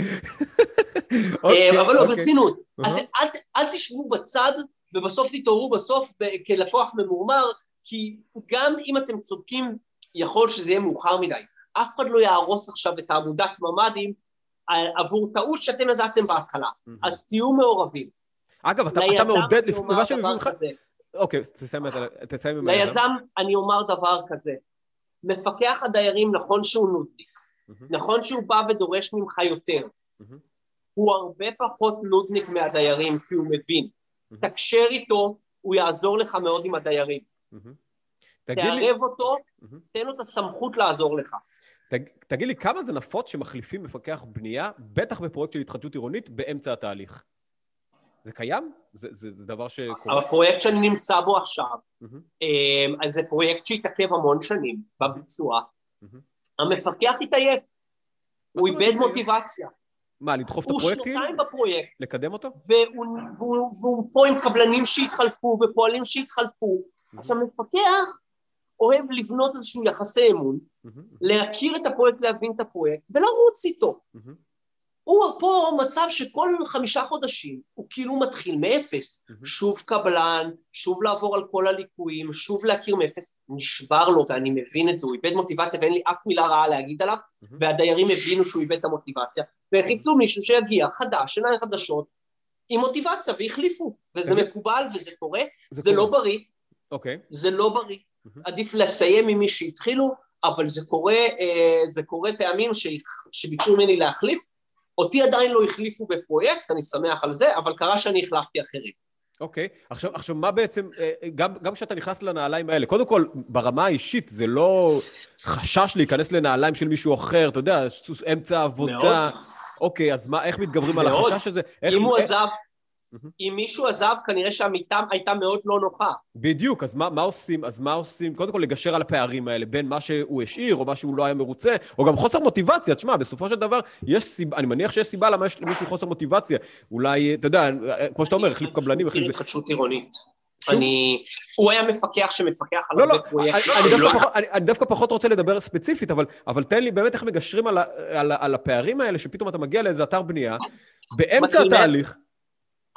אוקיי, אה, אבל לא, אוקיי. ברצינות. את- אל תשבו בצד, ובסוף תתעוררו בסוף כלקוח ממורמר, כי גם אם אתם צודקים, יכול שזה יהיה מאוחר מדי. אף אחד לא יהרוס עכשיו את העמודת ממ"דים על- עבור טעות שאתם ידעתם בהתחלה. אז תהיו מעורבים. אגב, אתה, מעודד, אני לפ- אומר ממה שאני מבין. כזה. אוקיי, תסיים את- היזם. ליזם אני אומר דבר כזה, מפקח הדיירים נכון שהוא נודניק, מהמם, נכון שהוא בא ודורש ממך יותר, מהמם, הוא הרבה פחות נודניק מהדיירים כי הוא מבין. מהמם, תקשר איתו, הוא יעזור לך מאוד עם הדיירים. תגיד לי, תערב אותו. תן לו את הסמכות לעזור לך. תג, תגיד לי, כמה זה נפוץ שמחליפים מפקח בנייה, בטח בפרויקט של התחדשות עירונית, באמצע התהליך? זה קיים? זה, זה, זה דבר שקורה? הפרויקט שאני נמצא בו עכשיו, אמ, אז זה פרויקט שהתעכב המון שנים בביצוע. מהמם. המפקח התעייף, הוא איבד? מוטיבציה. מה, לדחוף את הוא הפרויקטים? שנתיים בפרויקט, לקדם אותו? והוא, והוא, והוא פה עם קבלנים שהתחלפו ופועלים שהתחלפו. אז המפקח אוהב לבנות איזשהו יחסי אמון, מהמם, להכיר את הפרויקט, להבין את הפרויקט, ולרוץ איתו. מהמם, הוא פה מצב שכל חמישה חודשים הוא כאילו מתחיל מאפס. מהמם. שוב קבלן, שוב לעבור על כל הליקויים, שוב להכיר מאפס, נשבר לו ואני מבין את זה, הוא איבד מוטיבציה ואין לי אף מילה רעה להגיד עליו, מהמם. והדיירים הבינו שהוא איבד את המוטיבציה, והחיפשו מישהו שיגיע חדש, עיניים חדשות, עם מוטיבציה, והחליפו, וזה תגיד- מקובל וזה קורה, זה זה לא. בריא, אוקיי. זה לא בריא. עדיף לסיים עם מי שהתחילו, אבל זה קורה, אה, זה קורה פעמים ש- שביקשו ממני להחליף, אותי עדיין לא החליפו בפרויקט, אני שמח על זה, אבל קרה שאני החלפתי אחרים. אוקיי. עכשיו, עכשיו, מה בעצם, אה, גם, גם כשאתה נכנס לנעליים האלה, קודם כל, ברמה האישית, זה לא חשש להיכנס לנעליים של מישהו אחר, אתה יודע, אמצע עבודה. מאוד. אוקיי, אז מה, איך מתגברים על מאוד. החשש הזה? איך, אם הוא איך- עזב, מהמם. אם מישהו עזב, כנראה שהמיטה הייתה מאוד לא נוחה. בדיוק, אז מה, מה עושים? אז מה עושים? קודם כל לגשר על הפערים האלה, בין מה שהוא השאיר, או מה שהוא לא היה מרוצה, או גם חוסר מוטיבציה. תשמע, בסופו של דבר, יש סיבה, אני מניח שיש סיבה למה יש למישהו חוסר מוטיבציה. אולי, אתה יודע, כמו שאתה אומר, החליף קבלנים, החליף זה... התחדשות עירונית. אני... הוא היה מפקח שמפקח על לא, לא, הרבה אני, פרויקטים. אני, לא- דווקא פחות, אני, דווקא פחות רוצה לדבר ספציפית, אבל, אבל תן לי באמת איך מגשרים על, ה, על, ה, על הפערים האלה, שפתאום אתה מגיע לאיזה אתר בנייה, באמצע התהליך,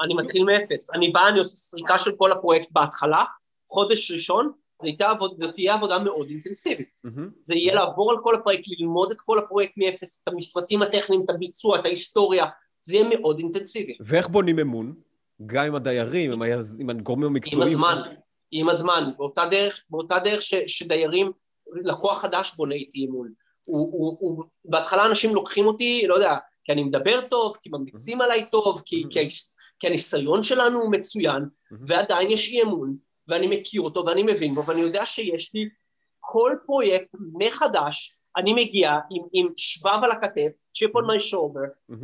אני מתחיל מאפס. אני בא, אני עושה סריקה של כל הפרויקט בהתחלה, חודש ראשון, זה עבוד, זאת תהיה עבודה מאוד אינטנסיבית. מהמם, זה יהיה לעבור על כל הפרויקט, ללמוד את כל הפרויקט מאפס, את המפרטים הטכניים, את הביצוע, את ההיסטוריה, זה יהיה מאוד אינטנסיבי. ואיך בונים אמון? גם עם הדיירים, עם, היז, עם הגורמים עם המקצועיים. הזמן, עם הזמן, באותה דרך, באותה דרך ש, שדיירים, לקוח חדש בונה איתי אמון. הוא, הוא, הוא, בהתחלה אנשים לוקחים אותי, לא יודע, כי אני מדבר טוב, כי ממליצים עליי טוב, כי, כי, ההיס- כי הניסיון שלנו הוא מצוין, ועדיין יש אי אמון, ואני מכיר אותו ואני מבין בו, ואני יודע שיש לי כל פרויקט מחדש, אני מגיע עם, עם שבב על הכתף, chip on my shoulder.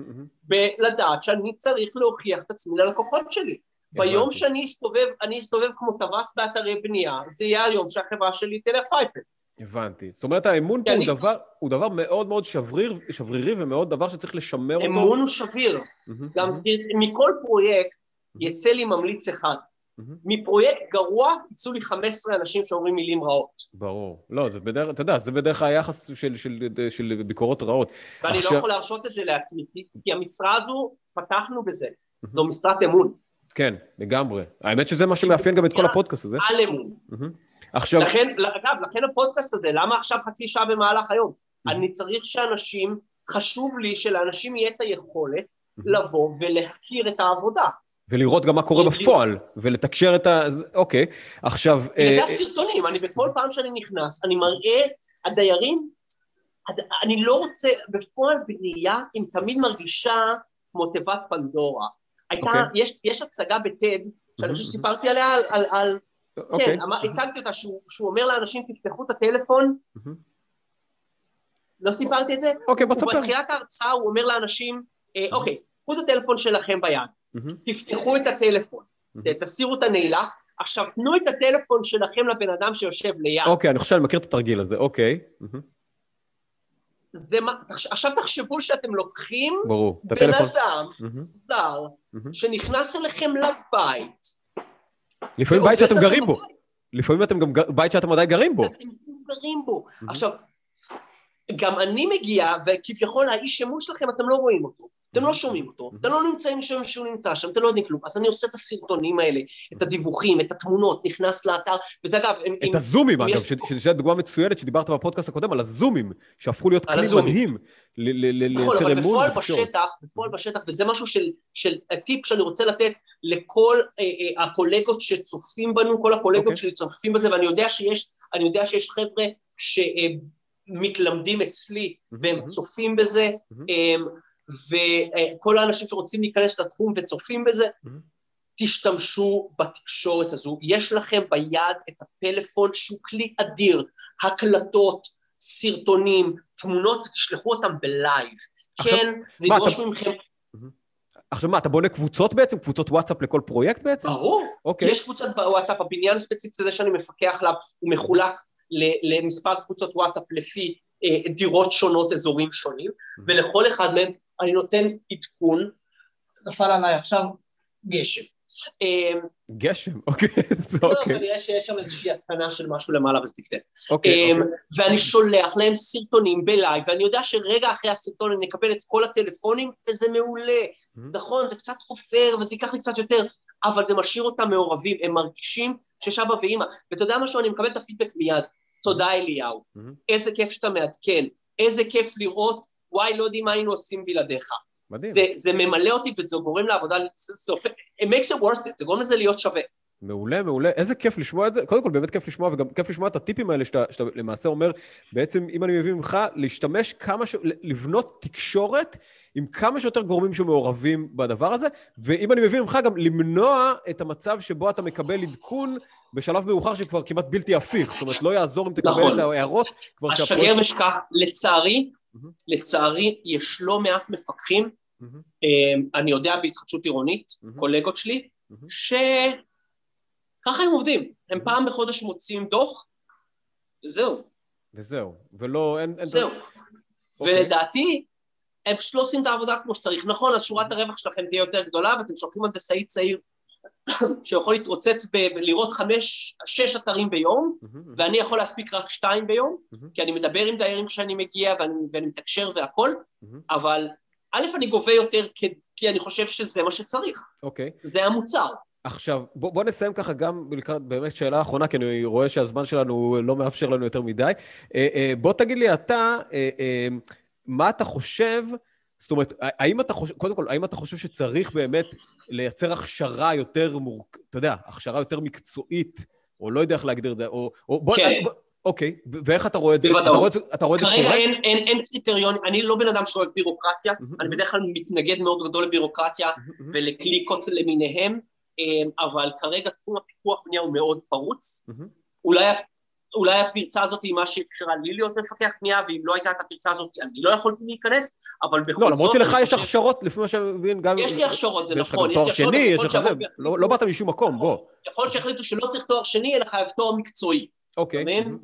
ולדעת שאני צריך להוכיח את עצמי ללקוחות שלי. ביום. שאני אסתובב, אני אסתובב כמו טווס באתרי בנייה, זה יהיה היום שהחברה שלי תלך פייפל. הבנתי. זאת אומרת, האמון פה כי הוא דבר, הוא דבר מאוד מאוד שבריר, שברירי ומאוד דבר שצריך לשמר אותו. אמון הוא שביר. גם מכל פרויקט יצא לי ממליץ אחד. מפרויקט גרוע יצאו לי 15 אנשים שאומרים מילים רעות. ברור. לא, זה בדרך, אתה יודע, זה בדרך היחס של, של, של, של ביקורות רעות. ואני עכשיו- לא יכול להרשות את זה לעצמי, כי- כי המשרה הזו, פתחנו בזה. זו משרת אמון, כן, לגמרי. האמת שזה מה שמאפיין גם את כל הפודקאסט הזה. על אמון. עכשיו, לכן, אגב, לכן הפודקאסט הזה, למה עכשיו חצי שעה במהלך היום? אני צריך שאנשים, חשוב לי שלאנשים יהיה את היכולת לבוא ולהכיר את העבודה. ולראות גם מה קורה. בפועל, ולתקשר את ה... אוקיי, עכשיו... אה, זה הסרטונים, אני בכל פעם שאני נכנס, אני מראה, הדיירים, הד- אני לא רוצה, בפועל בנייה, אם תמיד מרגישה כמו תיבת פנדורה. הייתה, אוקיי. יש, הצגה בטד, שאני חושב מהמם. שסיפרתי עליה, על, על, על אוקיי. כן, אמר, הצגתי אותה, שהוא, שהוא אומר לאנשים, תפתחו את הטלפון. לא סיפרתי את זה? אוקיי, בוא תספר. בתחילת ההרצאה הוא אומר לאנשים, אה, אוקיי, קחו את הטלפון שלכם ביד. תפתחו את הטלפון. תסירו את הנעילה, עכשיו תנו את הטלפון שלכם לבן אדם שיושב ליד. אוקיי, אני חושב שאני מכיר את התרגיל הזה, אוקיי. זה מה, עכשיו תחשבו שאתם לוקחים ברור. בן. אדם. זר, מהמם. שנכנס אליכם לבית. לפעמים בית שאתם גרים בו. לפעמים אתם גם בית שאתם עדיין גרים בו. אתם גרים בו. עכשיו, גם אני מגיע, וכביכול האיש אמון שלכם, אתם לא רואים אותו. אתם לא שומעים אותו, אתם לא נמצאים שם שהוא נמצא שם, אתם לא יודעים כלום. אז אני עושה את הסרטונים האלה, את הדיווחים, את התמונות, נכנס לאתר, וזה אגב, את הזומים, אגב, שזו דוגמה מצוינת שדיברת בפודקאסט הקודם, על הזומים, שהפכו להיות כלי. מדהים ל- ל- ל- נכון, לייצר אבל אמון בפועל. בשטח, בפועל בשטח, וזה משהו של, הטיפ שאני רוצה לתת לכל אה, אה, הקולגות שצופים בנו, כל הקולגות אוקיי. שלי צופים בזה, ואני יודע שיש, חבר'ה שמתלמדים אצלי והם. צופים בזה, וכל האנשים שרוצים להיכנס לתחום וצופים בזה, מהמם. תשתמשו בתקשורת הזו. יש לכם ביד את הפלאפון שהוא כלי אדיר, הקלטות, סרטונים, תמונות, ותשלחו אותם בלייב. עכשיו, כן, זה ידרוש אתה- מכם, עכשיו מה, אתה בונה קבוצות בעצם? קבוצות וואטסאפ לכל פרויקט בעצם? ברור, אוקיי. יש קבוצת בוואטסאפ, הבניין הספציפי הזה שאני מפקח עליו, הוא מחולק למספר קבוצות וואטסאפ לפי אה, דירות שונות, אזורים שונים, ולכל אחד מהם אני נותן עדכון, נפל עליי עכשיו גשם. אה, גשם, אוקיי. זה לא, אוקיי. כנראה שיש שם איזושהי התקנה של משהו למעלה וזה טפטף. אוקיי, אמ, אוקיי. ואני שולח להם סרטונים בלייב, ואני יודע שרגע אחרי הסרטון אני אקבל את כל הטלפונים, וזה מעולה. Mhm. נכון, זה קצת חופר, וזה ייקח לי קצת יותר, אבל זה משאיר אותם מעורבים, הם מרגישים שיש אבא ואימא. ואתה יודע משהו, אני מקבל את הפידבק מיד. תודה אליהו, Mhm. איזה כיף שאתה מעדכן, איזה כיף לראות, וואי, לא יודעים מה היינו עושים בלעדיך. מדהים. זה, זה ממלא אותי וזה גורם לעבודה, זה, הופך, it makes it worth it, זה גורם לזה להיות שווה. מעולה, מעולה. איזה כיף לשמוע את זה. קודם כל, באמת כיף לשמוע, וגם כיף לשמוע את הטיפים האלה שאתה, שאתה למעשה אומר, בעצם, אם אני מבין ממך, להשתמש כמה ש... לבנות תקשורת עם כמה שיותר גורמים שמעורבים בדבר הזה, ואם אני מבין ממך, גם למנוע את המצב שבו אתה מקבל עדכון בשלב מאוחר שכבר כמעט בלתי הפיך. זאת אומרת, לא יעזור אם תקבל נכון. את ההערות, כבר השגר ושכח, לצערי. לצערי, יש לא מעט מפקחים, אה, אני יודע בהתחדשות עירונית. קולגות שלי. שככה הם עובדים, הם. פעם בחודש מוציאים דוח, וזהו, וזהו. ולא, אין... אין זהו. אוקיי. ולדעתי, הם פשוט לא עושים את העבודה כמו שצריך. נכון, אז שורת הרווח שלכם תהיה יותר גדולה, ואתם שולחים הנדסאי צעיר שיכול להתרוצץ ב- לראות חמש, שש אתרים ביום. ואני יכול להספיק רק שתיים ביום. כי אני מדבר עם דיירים כשאני מגיע ואני, ואני מתקשר מהמם. אבל א', אני גובה יותר כי, כי אני חושב שזה מה שצריך, אוקיי. זה המוצר. עכשיו, בוא, בוא נסיים ככה גם לקראת באמת שאלה אחרונה, כי אני רואה שהזמן שלנו לא מאפשר לנו יותר מדי. אה, אה, בוא תגיד לי אתה, אה, מה אתה חושב, זאת אומרת, האם אתה חושב, קודם כל, האם אתה חושב שצריך באמת לייצר הכשרה יותר מורכ... אתה יודע, הכשרה יותר מקצועית, או לא יודע איך להגדיר את זה, או... או בוא, כן. בוא, אוקיי, ואיך אתה רואה את זה? בוודאות. אתה רואה אתה רואה את זה כרגע קורה? אין, אין, אין קריטריון, אני לא בן אדם שאוהב בירוקרטיה, מהמם, אני בדרך כלל מתנגד מאוד גדול לבירוקרטיה מהמם, ולקליקות למיניהם, אמ, אבל כרגע תחום הפיקוח בנייה הוא מאוד פרוץ. מהמם. אולי, אולי הפרצה הזאת היא מה שאפשרה לי להיות מפקח בנייה, ואם לא הייתה את הפרצה הזאת אני לא יכולתי להיכנס, אבל בכל לא, למרות זאת, שלך יש הכשרות, לפי מה שאני מבין, גם... יש לי הכשרות, זה לך נכון, יש תואר לי הכשרות, שני, יש לך זה, לא לא באת משום מקום, בוא. יכול להיות שיחליטו שלא צריך תואר שני, אלא חייב תואר מקצועי. אוקיי. מהמם.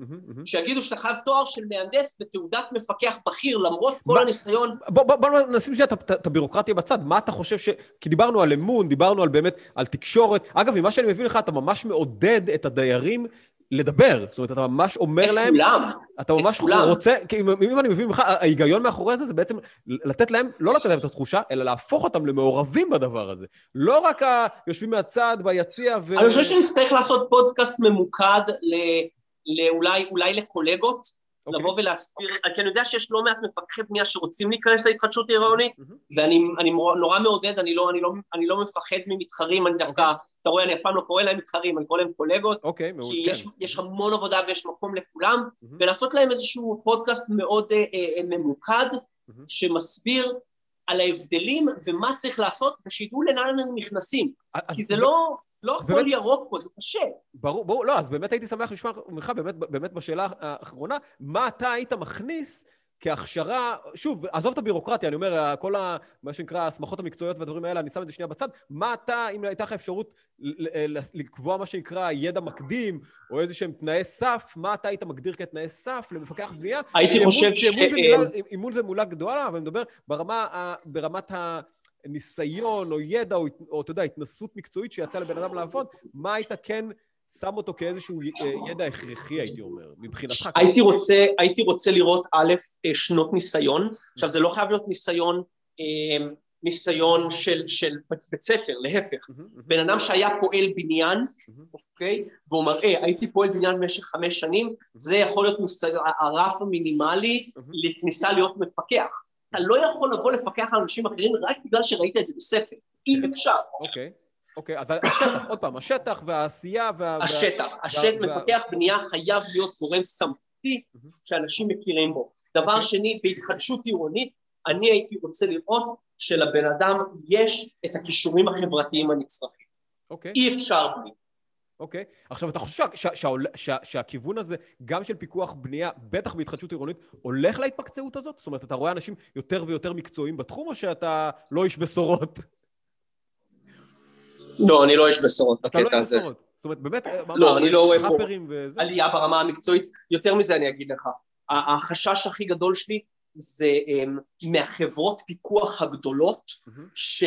שיגידו שאתה חייב תואר של מהנדס ותעודת מפקח בכיר, למרות כל הניסיון. בוא, נשים שנייה את הבירוקרטיה בצד. מה אתה חושב ש... כי דיברנו על אמון, דיברנו על באמת, על תקשורת. אגב, ממה שאני מבין לך, אתה ממש מעודד את הדיירים לדבר. זאת אומרת, אתה ממש אומר את להם, כולם. אתה ממש כולם. רוצה, כי אם, אם אני מבין ממך, ההיגיון מאחורי זה, זה בעצם לתת להם, לא לתת להם את התחושה, אלא להפוך אותם למעורבים בדבר הזה. לא רק היושבים מהצד, ביציע ו... אני חושב שנצטרך לעשות פודקאסט ממוקד ל- לאולי אולי לקולגות, אוקיי. לבוא ולהסביר, כי אני יודע שיש לא מעט מפקחי בנייה שרוצים להיכנס להתחדשות עירונית, מהמם. ואני אני נורא מעודד, אני לא, אני, לא, אני לא מפחד ממתחרים, אני דווקא, אתה רואה, אני אף פעם לא קורא להם מתחרים, אני קורא להם קולגות, אוקיי, מעולה. כי כן. יש, יש המון עבודה ויש מקום לכולם, מהמם. ולעשות להם איזשהו פודקאסט מאוד אה, אה, ממוקד, מהמם. שמסביר על ההבדלים ומה צריך לעשות, ושידעו לאן הם נכנסים. כי זה לא, לא הכל ירוק פה, זה קשה. ברור, ברור, לא, אז באמת הייתי שמח לשמוע ממך, באמת, באמת בשאלה האחרונה, מה אתה היית מכניס כהכשרה, שוב, עזוב את הבירוקרטיה, אני אומר, כל ה, מה שנקרא, ההסמכות המקצועיות והדברים האלה, אני שם את זה שנייה בצד, מה אתה, אם הייתה לך אפשרות ל- לקבוע מה שנקרא ידע מקדים, או איזה שהם תנאי סף, מה אתה היית מגדיר כתנאי סף למפקח בנייה? הייתי חושב ש- אימון זה מילה גדולה, אבל אני מדבר ברמה, ה- ברמת הניסיון, או ידע, או, או אתה יודע, התנסות מקצועית שיצא לבן אדם לעבוד, מה היית כן שם אותו כאיזשהו אה, ידע הכרחי, הייתי אומר, מבחינתך? הייתי רוצה, הייתי רוצה לראות א', אה, שנות ניסיון. עכשיו, זה לא חייב להיות ניסיון, אה, ניסיון של, של בית ספר, להפך. בן אדם שהיה פועל בניין. אוקיי? והוא מראה, הייתי פועל בניין במשך חמש שנים, זה יכול להיות ניסיון, הרף המינימלי. לכניסה להיות מפקח. אתה לא יכול לבוא לפקח על אנשים אחרים רק בגלל שראית את זה בספר. אי אפשר. אוקיי. אוקיי, אז השטח, עוד פעם, השטח והעשייה וה... השטח, השטח, מפקח בנייה חייב להיות גורם סמכותי. שאנשים מכירים בו. דבר אוקיי. שני, בהתחדשות עירונית, אני הייתי רוצה לראות שלבן אדם יש את הכישורים החברתיים הנצרכים. אוקיי. אי אפשר בלי. אוקיי. עכשיו, אתה חושב שה, שה, שה, שהכיוון הזה, גם של פיקוח בנייה, בטח בהתחדשות עירונית, הולך להתמקצעות הזאת? זאת אומרת, אתה רואה אנשים יותר ויותר מקצועיים בתחום, או שאתה לא איש בשורות? לא, אני לא איש בשורות אתה לא בקטע איש הזה. בשורות. זאת אומרת, באמת, לא, אני לא אוהב פה. עלייה ברמה המקצועית. יותר מזה אני אגיד לך, החשש הכי גדול שלי זה um, מהחברות פיקוח הגדולות. ש...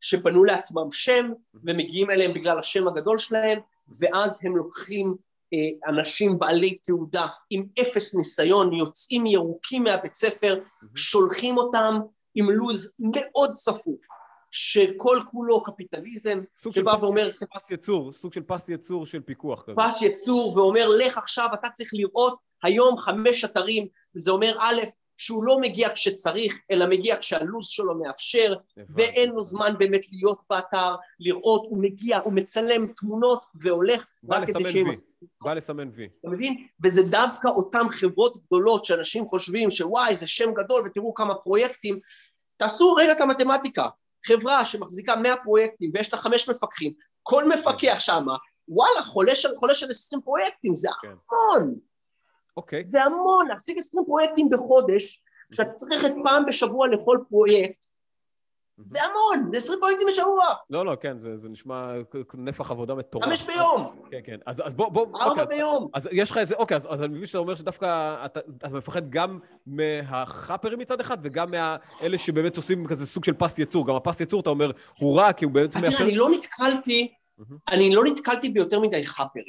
שבנו לעצמם שם ומגיעים אליהם בגלל השם הגדול שלהם ואז הם לוקחים אה, אנשים בעלי תעודה עם אפס ניסיון, יוצאים ירוקים מהבית ספר, שולחים אותם עם לו"ז מאוד צפוף, שכל כולו קפיטליזם, סוג של שבא פס- ואומר, פס ייצור, סוג של פס ייצור של פיקוח כזה. פס ייצור ואומר לך עכשיו אתה צריך לראות היום חמש אתרים, זה אומר א', שהוא לא מגיע כשצריך, אלא מגיע כשהלו"ז שלו מאפשר. ואין לו זמן באמת להיות באתר, לראות, הוא מגיע, הוא מצלם תמונות והולך רק כדי שהם... בא לסמן וי. אתה מבין? וזה דווקא אותן חברות גדולות שאנשים חושבים שוואי, זה שם גדול ותראו כמה פרויקטים. תעשו רגע את המתמטיקה. חברה שמחזיקה 100 פרויקטים ויש לה חמש מפקחים, כל מפקח שמה, וואלה, חולה של, חולה של 20 פרויקטים, זה כן. המון, אוקיי. זה המון, להשיג 20 פרויקטים בחודש, כשאתה צריך ללכת פעם בשבוע לכל פרויקט, זה המון, זה 20 פרויקטים בשבוע, לא, לא, כן, זה זה נשמע נפח עבודה מטורף. חמש ביום, כן, כן. אז אז בוא, בוא, אוקיי, ארבע אז- ביום. אז יש לך איזה, אוקיי, אז, אז אני מבין שאתה אומר שדווקא אתה, אתה מפחד גם מהחאפרים מצד אחד, וגם מאלה שבאמת עושים כזה סוג של פס ייצור. גם הפס ייצור, אתה אומר, הוא רע, כי הוא בעצם תראה, אני לא נתקלתי. אני לא נתקלתי ביותר מדי חאפרים,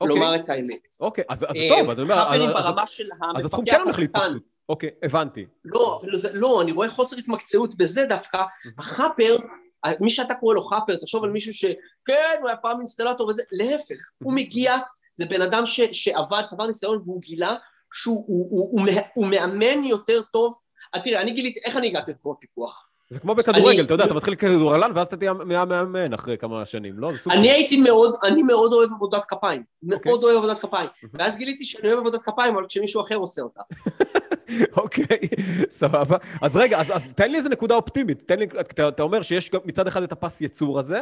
אוקיי. לומר את האמת. אוקיי, אז, אז אה, טוב, אז אני אומר, חאפרים אז, אז, ברמה של אז המפקח כן הקטן. אוקיי, הבנתי. לא, זה- לא, אני רואה חוסר התמקצעות בזה דווקא. החאפר, מי שאתה קורא לו חאפר, תחשוב על מישהו שכן, הוא היה פעם אינסטלטור וזה, להפך, הוא מגיע, זה בן אדם ש, שעבד, צבר ניסיון, והוא גילה שהוא הוא, הוא, הוא, מה- הוא מאמן יותר טוב. אה, תראה, אני גיליתי, איך אני הגעתי לתחום הפיקוח? זה כמו בכדורגל, אני- אתה יודע, אתה מתחיל כדורגלן, ואז אתה תהיה מאמן אחרי כמה שנים, לא? אני הייתי מאוד, אני מאוד אוהב עבודת כפיים, אוקיי. מאוד אוהב עבודת כפיים, ואז גיליתי שאני אוהב עבודת כפיים, אבל כשמישהו אחר עושה אותה. אוקיי, סבבה. אז רגע, אז, אז תן לי איזה נקודה אופטימית. תן לי, אתה, אתה אומר שיש גם מצד אחד את הפס ייצור הזה,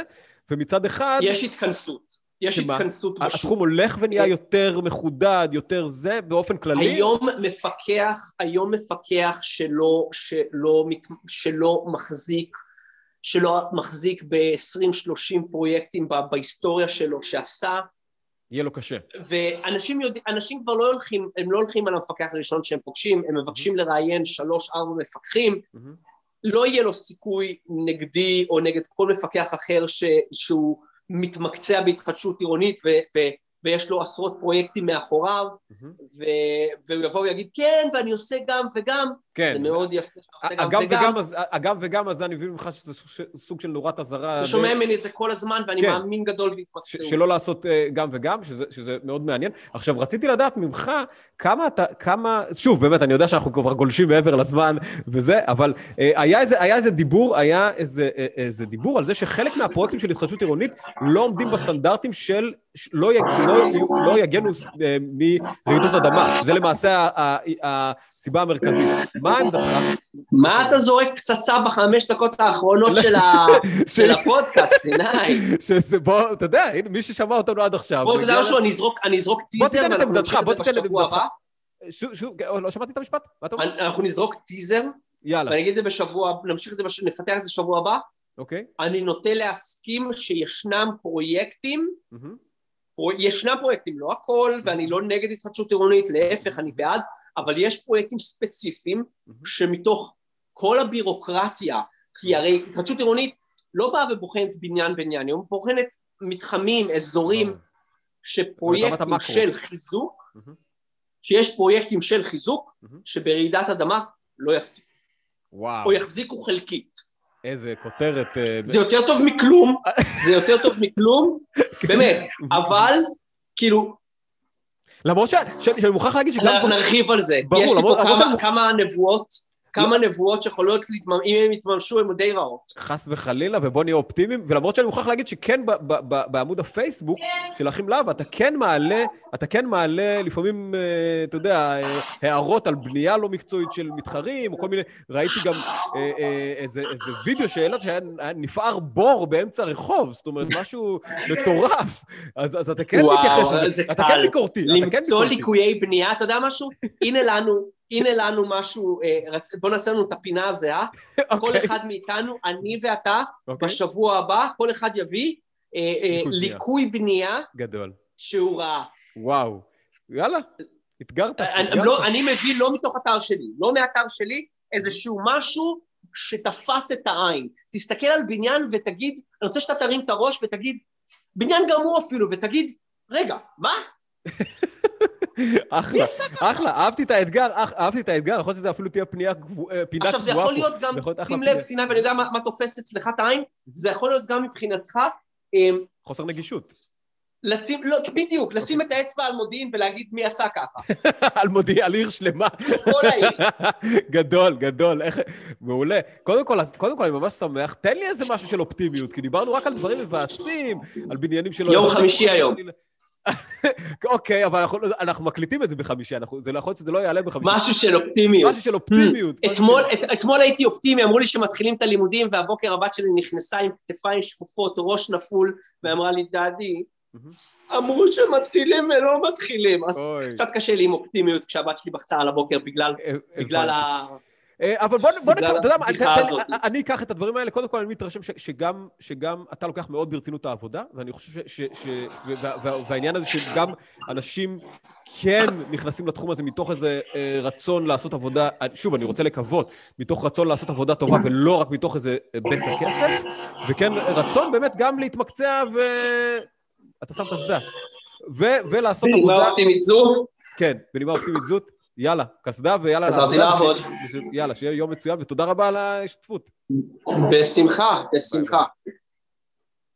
ומצד אחד... יש התכנסות, יש שמה? התכנסות בשוק. התחום הולך ונהיה יותר מחודד, יותר זה, באופן כללי? היום מפקח, היום מפקח שלא, שלא, שלא מחזיק, שלא מחזיק ב-20-30 פרויקטים בהיסטוריה שלו שעשה, יהיה לו קשה. ואנשים יודע, אנשים כבר לא הולכים, הם לא הולכים על המפקח הראשון שהם פוגשים, הם מבקשים לראיין שלוש-ארבע מפקחים, מהמם. לא יהיה לו סיכוי נגדי או נגד כל מפקח אחר ש, שהוא מתמקצע בהתחדשות עירונית ו, ו, ויש לו עשרות פרויקטים מאחוריו, מהמם. ו... והוא יבוא ויגיד, כן, ואני עושה גם וגם, כן. זה מאוד יפה שאתה עושה גם וגם. וגם, אז- הגם וגם, אז אני מבין ממך שזה סוג של- נורת אזהרה. אתה שומע ממני את זה כל הזמן, ואני כן. מאמין גדול בהתמקצעות. שלא לעשות אה, גם וגם, שזה, שזה מאוד מעניין. עכשיו, רציתי לדעת ממך כמה אתה, כמה, שוב, באמת, אני יודע שאנחנו כבר גולשים מעבר לזמן וזה, אבל אה, היה איזה, היה איזה דיבור, היה איזה, אה, איזה דיבור על זה שחלק מהפרויקטים של התחדשות עירונית לא עומדים בסטנדרטים של, לא, יג, לא, לא יגנו אה, מרעידות אדמה, שזה למעשה הסיבה המרכזית. מה עמדתך? מה אתה זורק פצצה בחמש דקות האחרונות של ה- של הפודקאסט, סיני? שזה, בוא, אתה יודע, הנה, מי ששמע אותנו עד עכשיו. בוא, אתה יודע משהו, אני אזרוק- טיזר, ואנחנו נמשיך בוא את זה תיתן את בשבוע עמדתך. הבא. שוב, שוב, לא שמעתי את המשפט? מה אתה אומר? אנחנו נזרוק טיזר, יאללה, ואני אגיד את זה בשבוע, נמשיך את זה, נפתח את זה בשבוע הבא. אוקיי. אני נוטה להסכים שישנם פרויקטים ישנם פרויקטים, לא הכל, ואני לא נגד התחדשות עירונית, להפך, אני בעד, אבל יש פרויקטים ספציפיים מהמם. שמתוך כל הבירוקרטיה, כי הרי התחדשות עירונית לא באה ובוחנת בניין בניין, היא בוחנת מתחמים, אזורים. שפרויקטים. של חיזוק. שיש פרויקטים של חיזוק. שברעידת אדמה לא יחזיקו, וואו, או יחזיקו חלקית. איזה כותרת. אה, זה יותר טוב מכלום, זה יותר טוב מכלום, באמת, אבל כאילו, למרות שאני מוכרח להגיד שגם... נרחיב על זה. יש לי פה כמה נבואות, כמה נבואות שיכולות להתממש, אם הן יתממשו, הן די רעות. חס וחלילה, ובוא נהיה אופטימיים, ולמרות שאני מוכרח להגיד שכן ב- ב- ב- בעמוד הפייסבוק של אחים להב, אתה כן מעלה, אתה כן מעלה לפעמים, אה, אתה יודע, אה, הערות על בנייה לא מקצועית של מתחרים, או כל מיני, ראיתי גם אה, איזה, איזה וידאו שהעלת שהיה היה נפער בור באמצע הרחוב, זאת אומרת, משהו מטורף. אז, אז אתה כן וואו, מתייחס לזה, זה אתה. כן ביקורתי, כן למצוא. ליקויי בנייה, אתה יודע משהו? הנה לנו, הנה לנו משהו, אה, בוא נעשה לנו את הפינה הזהה. כל אוקיי, אחד מאיתנו, אני ואתה, אוקיי, בשבוע הבא, כל אחד יביא אה, אה, ליקוי בנייה. גדול. שהוא ראה. וואו. יאללה, אתגרת. אני. לא, אני מביא לא מתוך אתר שלי, לא מאתר שלי, איזשהו משהו שתפס את העין. תסתכל על בניין ותגיד, אני רוצה שאתה תרים את הראש ותגיד, בניין גמור אפילו, ותגיד, רגע, מה? אחלה? אחלה, אהבתי את האתגר, אהבתי את האתגר, יכול להיות שזה אפילו תהיה פנייה, גבו- אה, פינה עכשיו, זה קבועה יכול פה. להיות גם, שים. לב, סיני, ואני יודע מה, תופס אצלך את העין, זה יכול להיות גם מבחינתך, אמ, חוסר נגישות. לשים, לא, בדיוק, לשים את האצבע על מודיעין ולהגיד מי עשה ככה. על מודיע, על עיר שלמה. כל העיר. גדול, גדול, איך... מעולה. קודם כל, קודם כל, אני ממש שמח. תן לי איזה משהו של אופטימיות, כי דיברנו רק על דברים מבאסים, על בניינים שלא... יום חמישי היום. אוקיי, אבל אנחנו, אנחנו מקליטים את זה בחמישי, אנחנו, זה לא יכול להיות שזה לא יעלה בחמישי. משהו של אופטימיות. משהו של אופטימיות. משהו אתמול, של- את, אתמול הייתי אופטימי, אמרו לי שמתחילים את הלימודים, והבוקר הבת שלי נכנסה עם כתפיים שפופות, ראש נפול, ואמרה לי, מהמם. אמרו שמתחילים ולא מתחילים. אז. קצת קשה לי עם אופטימיות כשהבת שלי בכתה על הבוקר בגלל, אה, בגלל הבנתי. ה... אה, אבל בוא, בוא נקרא, אתה יודע מה. אני אקח את הדברים האלה, קודם כל אני מתרשם ש- שגם, שגם אתה לוקח מאוד ברצינות את העבודה, ואני חושב ש... ש, ש וה- וה- והעניין הזה שגם אנשים כן נכנסים לתחום הזה מתוך איזה אה, רצון לעשות עבודה, שוב, אני רוצה לקוות, מתוך רצון לעשות עבודה טובה ולא רק מתוך איזה אה, בצע כסף, וכן רצון באמת גם להתמקצע ו... אתה שם את השדה. ו- ולעשות בנימה עבודה... אופטימית זו, כן, בנימה אופטימית זאת, יאללה, קסדה ויאללה. חזרתי לעבוד. יאללה, שיהיה יום מצוין, ותודה רבה על ההשתתפות. בשמחה, בשמחה.